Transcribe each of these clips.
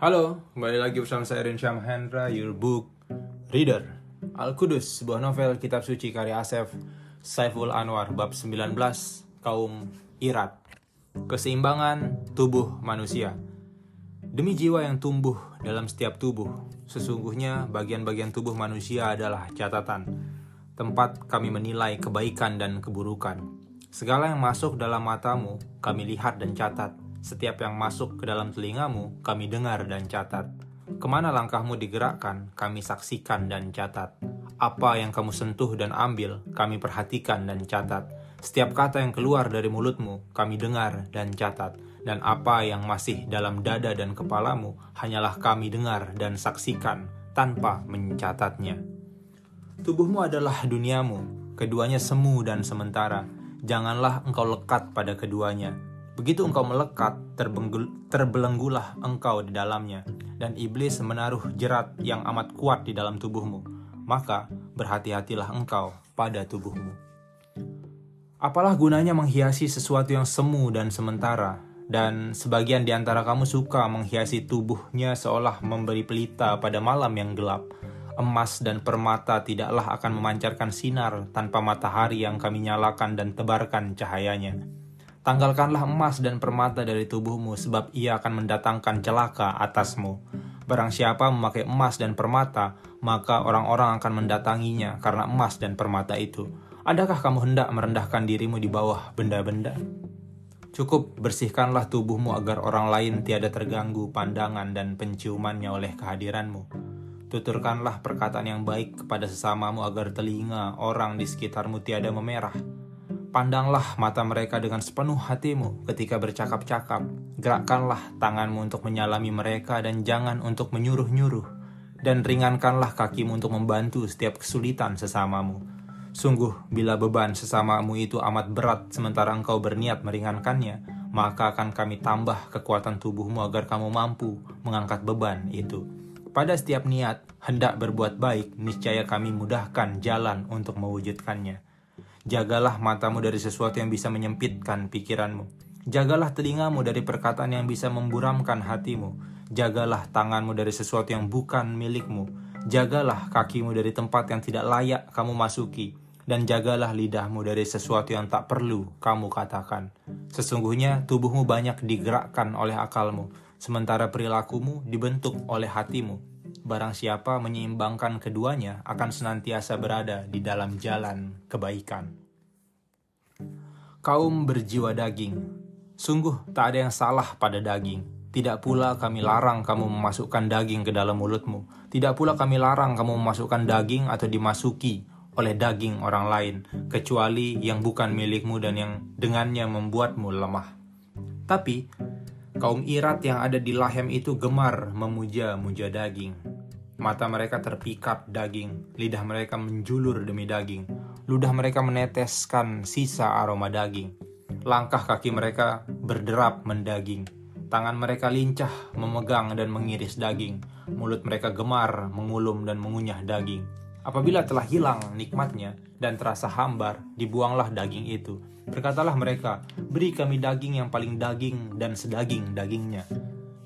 Halo, kembali lagi bersama saya Rinsyam Hendra, your book reader. Al-Qudus, sebuah novel kitab suci karya Asef Saiful Anwar, bab 19, kaum Irat. Keseimbangan tubuh manusia. Demi jiwa yang tumbuh dalam setiap tubuh, sesungguhnya bagian-bagian tubuh manusia adalah catatan, tempat kami menilai kebaikan dan keburukan. Segala yang masuk dalam matamu, kami lihat dan catat setiap yang masuk ke dalam telingamu, kami dengar dan catat. Ke mana langkahmu digerakkan, kami saksikan dan catat. Apa yang kamu sentuh dan ambil, kami perhatikan dan catat. Setiap kata yang keluar dari mulutmu, kami dengar dan catat. Dan apa yang masih dalam dada dan kepalamu, hanyalah kami dengar dan saksikan tanpa mencatatnya. Tubuhmu adalah duniamu, keduanya semu dan sementara. Janganlah engkau lekat pada keduanya, Begitu engkau melekat, terbelenggulah engkau di dalamnya, dan iblis menaruh jerat yang amat kuat di dalam tubuhmu. Maka berhati-hatilah engkau pada tubuhmu. Apalah gunanya menghiasi sesuatu yang semu dan sementara, dan sebagian di antara kamu suka menghiasi tubuhnya seolah memberi pelita pada malam yang gelap. Emas dan permata tidaklah akan memancarkan sinar tanpa matahari yang kami nyalakan dan tebarkan cahayanya Tanggalkanlah emas dan permata dari tubuhmu, sebab ia akan mendatangkan celaka atasmu. Barang siapa memakai emas dan permata, maka orang-orang akan mendatanginya karena emas dan permata itu. Adakah kamu hendak merendahkan dirimu di bawah benda-benda? Cukup bersihkanlah tubuhmu agar orang lain tiada terganggu pandangan dan penciumannya oleh kehadiranmu. Tuturkanlah perkataan yang baik kepada sesamamu agar telinga orang di sekitarmu tiada memerah Pandanglah mata mereka dengan sepenuh hatimu ketika bercakap-cakap. Gerakkanlah tanganmu untuk menyalami mereka dan jangan untuk menyuruh-nyuruh. Dan ringankanlah kakimu untuk membantu setiap kesulitan sesamamu. Sungguh, bila beban sesamamu itu amat berat sementara engkau berniat meringankannya, maka akan kami tambah kekuatan tubuhmu agar kamu mampu mengangkat beban itu. Pada setiap niat hendak berbuat baik, niscaya kami mudahkan jalan untuk mewujudkannya. Jagalah matamu dari sesuatu yang bisa menyempitkan pikiranmu. Jagalah telingamu dari perkataan yang bisa memburamkan hatimu. Jagalah tanganmu dari sesuatu yang bukan milikmu. Jagalah kakimu dari tempat yang tidak layak kamu masuki. Dan jagalah lidahmu dari sesuatu yang tak perlu kamu katakan. Sesungguhnya tubuhmu banyak digerakkan oleh akalmu, sementara perilakumu dibentuk oleh hatimu. Barang siapa menyeimbangkan keduanya akan senantiasa berada di dalam jalan kebaikan. Kaum berjiwa daging, sungguh tak ada yang salah pada daging. Tidak pula kami larang kamu memasukkan daging ke dalam mulutmu. Tidak pula kami larang kamu memasukkan daging atau dimasuki oleh daging orang lain, kecuali yang bukan milikmu dan yang dengannya membuatmu lemah. Tapi Kaum Irat yang ada di Lahem itu gemar memuja-muja daging. Mata mereka terpikat daging, lidah mereka menjulur demi daging, ludah mereka meneteskan sisa aroma daging. Langkah kaki mereka berderap mendaging, tangan mereka lincah memegang dan mengiris daging, mulut mereka gemar mengulum dan mengunyah daging. Apabila telah hilang nikmatnya dan terasa hambar, dibuanglah daging itu Berkatalah mereka, beri kami daging yang paling daging dan sedaging dagingnya.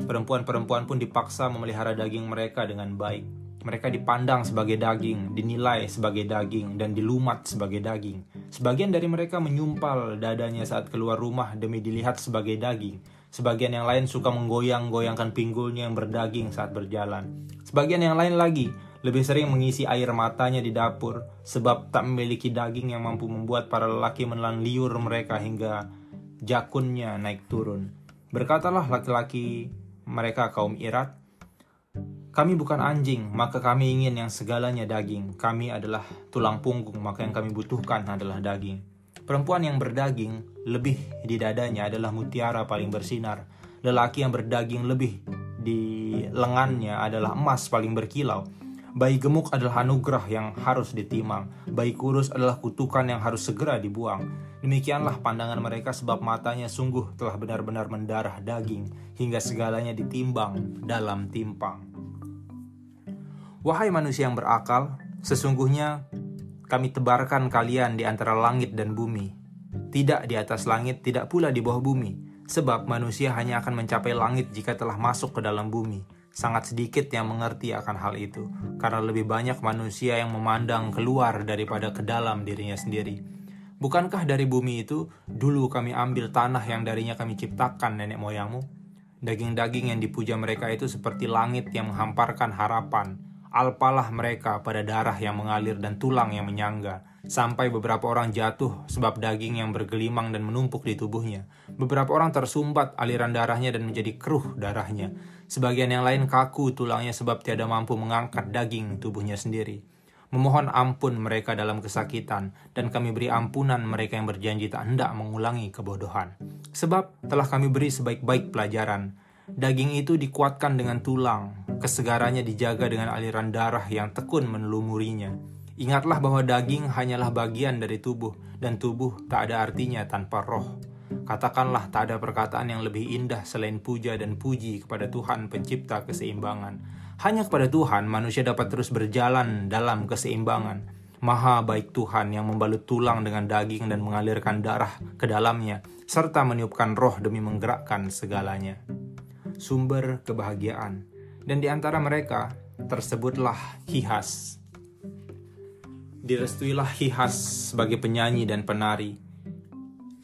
Perempuan-perempuan pun dipaksa memelihara daging mereka dengan baik. Mereka dipandang sebagai daging, dinilai sebagai daging, dan dilumat sebagai daging. Sebagian dari mereka menyumpal dadanya saat keluar rumah demi dilihat sebagai daging. Sebagian yang lain suka menggoyang-goyangkan pinggulnya yang berdaging saat berjalan. Sebagian yang lain lagi lebih sering mengisi air matanya di dapur sebab tak memiliki daging yang mampu membuat para lelaki menelan liur mereka hingga jakunnya naik turun. Berkatalah laki-laki mereka kaum Irat, kami bukan anjing, maka kami ingin yang segalanya daging. Kami adalah tulang punggung, maka yang kami butuhkan adalah daging. Perempuan yang berdaging lebih di dadanya adalah mutiara paling bersinar. Lelaki yang berdaging lebih di lengannya adalah emas paling berkilau. Bayi gemuk adalah anugerah yang harus ditimang. Bayi kurus adalah kutukan yang harus segera dibuang. Demikianlah pandangan mereka sebab matanya sungguh telah benar-benar mendarah daging hingga segalanya ditimbang dalam timpang. Wahai manusia yang berakal, sesungguhnya kami tebarkan kalian di antara langit dan bumi. Tidak di atas langit, tidak pula di bawah bumi. Sebab manusia hanya akan mencapai langit jika telah masuk ke dalam bumi Sangat sedikit yang mengerti akan hal itu, karena lebih banyak manusia yang memandang keluar daripada ke dalam dirinya sendiri. Bukankah dari bumi itu dulu kami ambil tanah yang darinya kami ciptakan nenek moyangmu? Daging-daging yang dipuja mereka itu seperti langit yang menghamparkan harapan. Alpalah mereka pada darah yang mengalir dan tulang yang menyangga sampai beberapa orang jatuh sebab daging yang bergelimang dan menumpuk di tubuhnya. Beberapa orang tersumbat aliran darahnya dan menjadi keruh darahnya. Sebagian yang lain kaku tulangnya sebab tiada mampu mengangkat daging tubuhnya sendiri. Memohon ampun mereka dalam kesakitan, dan kami beri ampunan mereka yang berjanji tak hendak mengulangi kebodohan. Sebab telah kami beri sebaik-baik pelajaran. Daging itu dikuatkan dengan tulang, kesegarannya dijaga dengan aliran darah yang tekun menelumurinya Ingatlah bahwa daging hanyalah bagian dari tubuh, dan tubuh tak ada artinya tanpa roh. Katakanlah tak ada perkataan yang lebih indah selain puja dan puji kepada Tuhan pencipta keseimbangan. Hanya kepada Tuhan manusia dapat terus berjalan dalam keseimbangan. Maha baik Tuhan yang membalut tulang dengan daging dan mengalirkan darah ke dalamnya, serta meniupkan roh demi menggerakkan segalanya. Sumber kebahagiaan. Dan di antara mereka tersebutlah Hihas, Direstuilah Hihas sebagai penyanyi dan penari.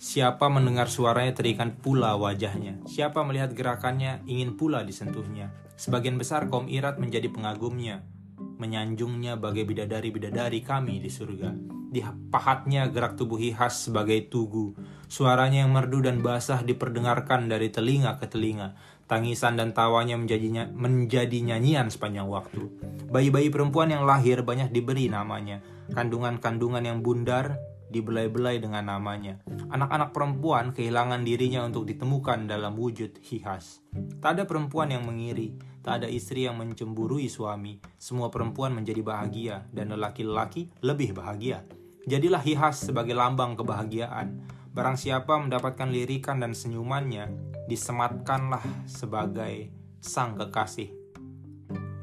Siapa mendengar suaranya terikan pula wajahnya. Siapa melihat gerakannya ingin pula disentuhnya. Sebagian besar kaum Irat menjadi pengagumnya, menyanjungnya bagai bidadari-bidadari kami di surga. Di pahatnya gerak tubuh Hihas sebagai tugu. Suaranya yang merdu dan basah diperdengarkan dari telinga ke telinga. Tangisan dan tawanya menjadi, menjadi nyanyian sepanjang waktu. Bayi-bayi perempuan yang lahir banyak diberi namanya kandungan-kandungan yang bundar dibelai-belai dengan namanya. Anak-anak perempuan kehilangan dirinya untuk ditemukan dalam wujud hihas. Tak ada perempuan yang mengiri, tak ada istri yang mencemburui suami. Semua perempuan menjadi bahagia dan lelaki-lelaki lebih bahagia. Jadilah hihas sebagai lambang kebahagiaan. Barang siapa mendapatkan lirikan dan senyumannya, disematkanlah sebagai sang kekasih.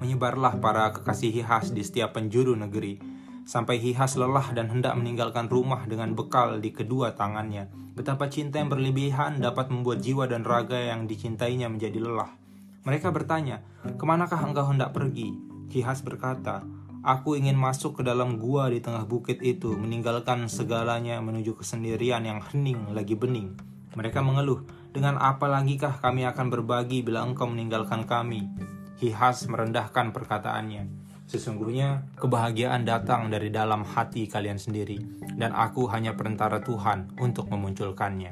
Menyebarlah para kekasih hihas di setiap penjuru negeri sampai Hihas lelah dan hendak meninggalkan rumah dengan bekal di kedua tangannya. Betapa cinta yang berlebihan dapat membuat jiwa dan raga yang dicintainya menjadi lelah. Mereka bertanya, ke manakah engkau hendak pergi? Hihas berkata, Aku ingin masuk ke dalam gua di tengah bukit itu, meninggalkan segalanya menuju kesendirian yang hening lagi bening. Mereka mengeluh, dengan apa lagikah kami akan berbagi bila engkau meninggalkan kami? Hihas merendahkan perkataannya. Sesungguhnya kebahagiaan datang dari dalam hati kalian sendiri, dan aku hanya perantara Tuhan untuk memunculkannya.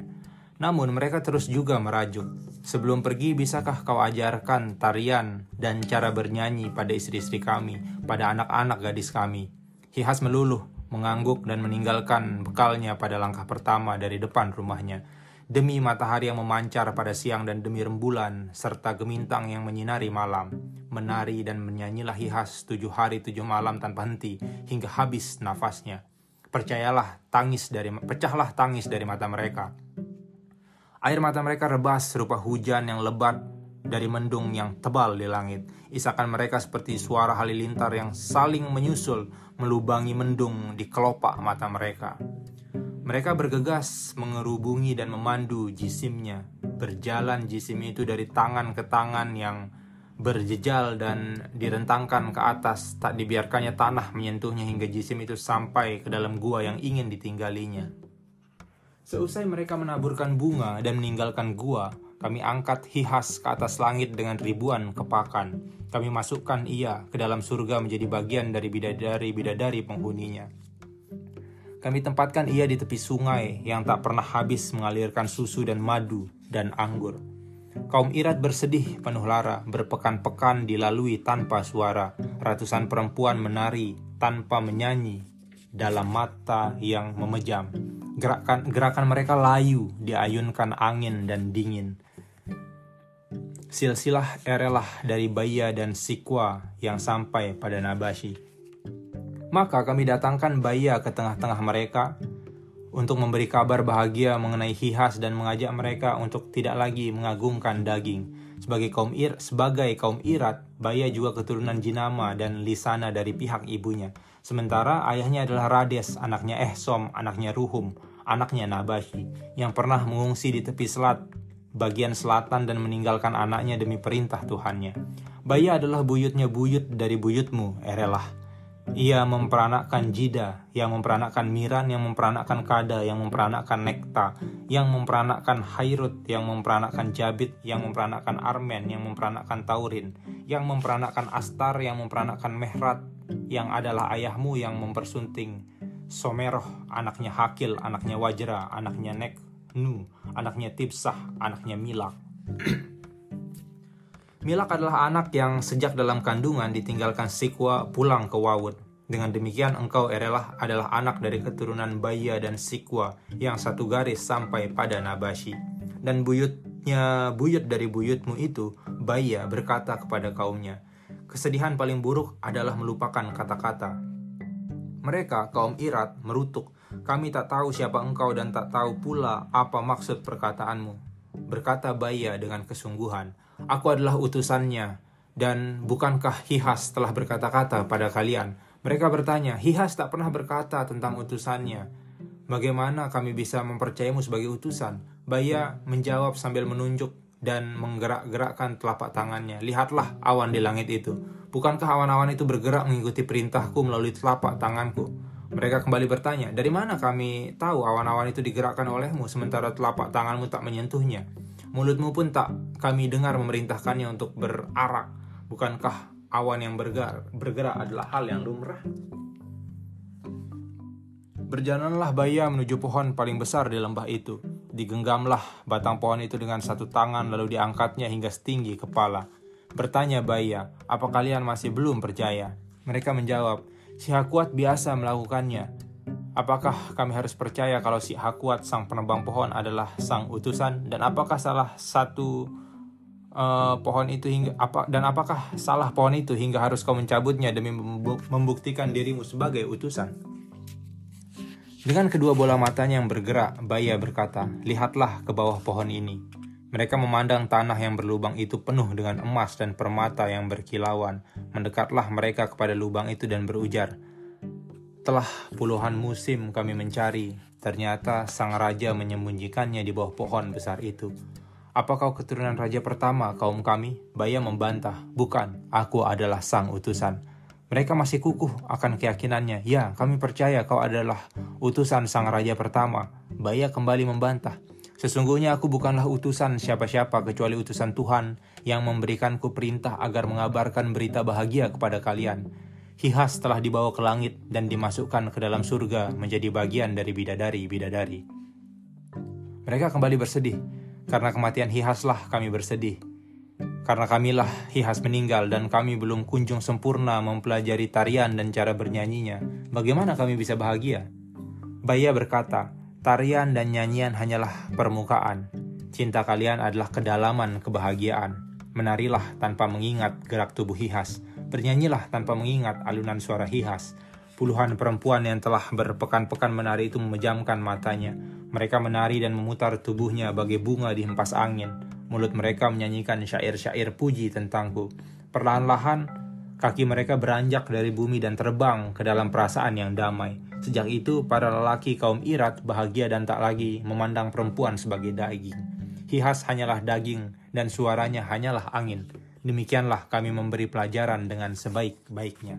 Namun mereka terus juga merajuk. Sebelum pergi, bisakah kau ajarkan tarian dan cara bernyanyi pada istri-istri kami, pada anak-anak gadis kami? Hihas meluluh, mengangguk dan meninggalkan bekalnya pada langkah pertama dari depan rumahnya demi matahari yang memancar pada siang dan demi rembulan, serta gemintang yang menyinari malam. Menari dan menyanyilah Hihas tujuh hari tujuh malam tanpa henti, hingga habis nafasnya. Percayalah, tangis dari pecahlah tangis dari mata mereka. Air mata mereka rebas serupa hujan yang lebat dari mendung yang tebal di langit. Isakan mereka seperti suara halilintar yang saling menyusul melubangi mendung di kelopak mata mereka. Mereka bergegas mengerubungi dan memandu jisimnya. Berjalan jisim itu dari tangan ke tangan yang berjejal dan direntangkan ke atas, tak dibiarkannya tanah menyentuhnya hingga jisim itu sampai ke dalam gua yang ingin ditinggalinya. Seusai mereka menaburkan bunga dan meninggalkan gua, kami angkat hihas ke atas langit dengan ribuan kepakan. Kami masukkan ia ke dalam surga menjadi bagian dari bidadari-bidadari penghuninya. Kami tempatkan ia di tepi sungai yang tak pernah habis mengalirkan susu dan madu dan anggur. Kaum Irat bersedih penuh lara, berpekan-pekan dilalui tanpa suara. Ratusan perempuan menari tanpa menyanyi dalam mata yang memejam. Gerakan, gerakan mereka layu, diayunkan angin dan dingin. Silsilah erelah dari Baya dan Sikwa yang sampai pada Nabashi maka kami datangkan Baya ke tengah-tengah mereka untuk memberi kabar bahagia mengenai Hihas dan mengajak mereka untuk tidak lagi mengagungkan daging. Sebagai kaum Ir, sebagai kaum Irat, Baya juga keturunan Jinama dan Lisana dari pihak ibunya. Sementara ayahnya adalah Rades, anaknya Ehsom, anaknya Ruhum, anaknya Nabashi, yang pernah mengungsi di tepi selat bagian selatan dan meninggalkan anaknya demi perintah Tuhannya. Baya adalah buyutnya buyut dari buyutmu, Erelah. Ia memperanakkan Jida, yang memperanakkan Miran, yang memperanakkan Kada, yang memperanakkan Nekta, yang memperanakkan Hairut, yang memperanakkan Jabit, yang memperanakkan Armen, yang memperanakkan Taurin, yang memperanakkan Astar, yang memperanakkan Mehrat, yang adalah ayahmu yang mempersunting Someroh, anaknya Hakil, anaknya Wajra, anaknya Neknu, anaknya Tibsah, anaknya Milak. Milak adalah anak yang sejak dalam kandungan ditinggalkan Sikwa pulang ke Wawud. Dengan demikian engkau Erelah adalah anak dari keturunan Baya dan Sikwa yang satu garis sampai pada Nabashi. Dan buyutnya buyut dari buyutmu itu Baya berkata kepada kaumnya, Kesedihan paling buruk adalah melupakan kata-kata. Mereka, kaum Irat, merutuk, kami tak tahu siapa engkau dan tak tahu pula apa maksud perkataanmu. Berkata Baya dengan kesungguhan, Aku adalah utusannya, dan bukankah Hihas telah berkata-kata pada kalian? Mereka bertanya, Hihas tak pernah berkata tentang utusannya. Bagaimana kami bisa mempercayamu sebagai utusan? Baya menjawab sambil menunjuk dan menggerak-gerakkan telapak tangannya. Lihatlah awan di langit itu. Bukankah awan-awan itu bergerak mengikuti perintahku melalui telapak tanganku? Mereka kembali bertanya, dari mana kami tahu awan-awan itu digerakkan olehmu sementara telapak tanganmu tak menyentuhnya? Mulutmu pun tak kami dengar memerintahkannya untuk berarak. Bukankah awan yang bergerak, bergerak adalah hal yang lumrah? Berjalanlah Baya menuju pohon paling besar di lembah itu. Digenggamlah batang pohon itu dengan satu tangan lalu diangkatnya hingga setinggi kepala. Bertanya Baya, apa kalian masih belum percaya? Mereka menjawab, si Hakuat biasa melakukannya. Apakah kami harus percaya kalau si Hakuat sang penebang pohon adalah sang utusan dan apakah salah satu uh, pohon itu hingga apa dan apakah salah pohon itu hingga harus kau mencabutnya demi membuktikan dirimu sebagai utusan? Dengan kedua bola matanya yang bergerak, Baya berkata, "Lihatlah ke bawah pohon ini." Mereka memandang tanah yang berlubang itu penuh dengan emas dan permata yang berkilauan. Mendekatlah mereka kepada lubang itu dan berujar, telah puluhan musim kami mencari, ternyata sang raja menyembunyikannya di bawah pohon besar itu. Apa kau keturunan raja pertama kaum kami? Baya membantah, bukan, aku adalah sang utusan. Mereka masih kukuh akan keyakinannya. Ya, kami percaya kau adalah utusan sang raja pertama. Baya kembali membantah. Sesungguhnya aku bukanlah utusan siapa-siapa kecuali utusan Tuhan yang memberikanku perintah agar mengabarkan berita bahagia kepada kalian. Hihas telah dibawa ke langit dan dimasukkan ke dalam surga menjadi bagian dari bidadari-bidadari. Mereka kembali bersedih, karena kematian Hihaslah kami bersedih. Karena kamilah Hihas meninggal dan kami belum kunjung sempurna mempelajari tarian dan cara bernyanyinya, bagaimana kami bisa bahagia? Baya berkata, tarian dan nyanyian hanyalah permukaan. Cinta kalian adalah kedalaman kebahagiaan. Menarilah tanpa mengingat gerak tubuh Hihas Bernyanyilah tanpa mengingat alunan suara hihas. Puluhan perempuan yang telah berpekan-pekan menari itu memejamkan matanya. Mereka menari dan memutar tubuhnya bagai bunga di hempas angin. Mulut mereka menyanyikan syair-syair puji tentangku. Perlahan-lahan, kaki mereka beranjak dari bumi dan terbang ke dalam perasaan yang damai. Sejak itu, para lelaki kaum Irat bahagia dan tak lagi memandang perempuan sebagai daging. Hihas hanyalah daging dan suaranya hanyalah angin. Demikianlah kami memberi pelajaran dengan sebaik-baiknya.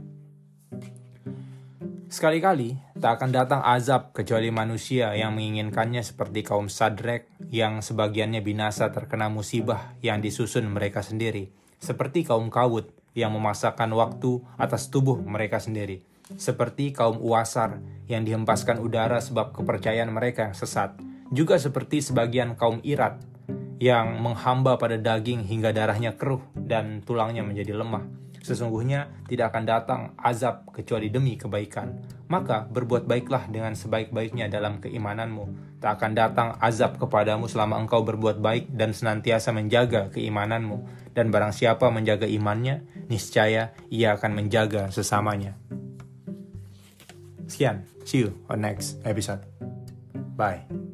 Sekali-kali tak akan datang azab kecuali manusia yang menginginkannya seperti kaum Sadrek yang sebagiannya binasa terkena musibah yang disusun mereka sendiri. Seperti kaum Kawut yang memasakkan waktu atas tubuh mereka sendiri. Seperti kaum Uasar yang dihempaskan udara sebab kepercayaan mereka yang sesat. Juga seperti sebagian kaum Irat yang menghamba pada daging hingga darahnya keruh dan tulangnya menjadi lemah. Sesungguhnya tidak akan datang azab kecuali demi kebaikan. Maka berbuat baiklah dengan sebaik-baiknya dalam keimananmu. Tak akan datang azab kepadamu selama engkau berbuat baik dan senantiasa menjaga keimananmu. Dan barang siapa menjaga imannya, niscaya ia akan menjaga sesamanya. Sekian, see you on next episode. Bye.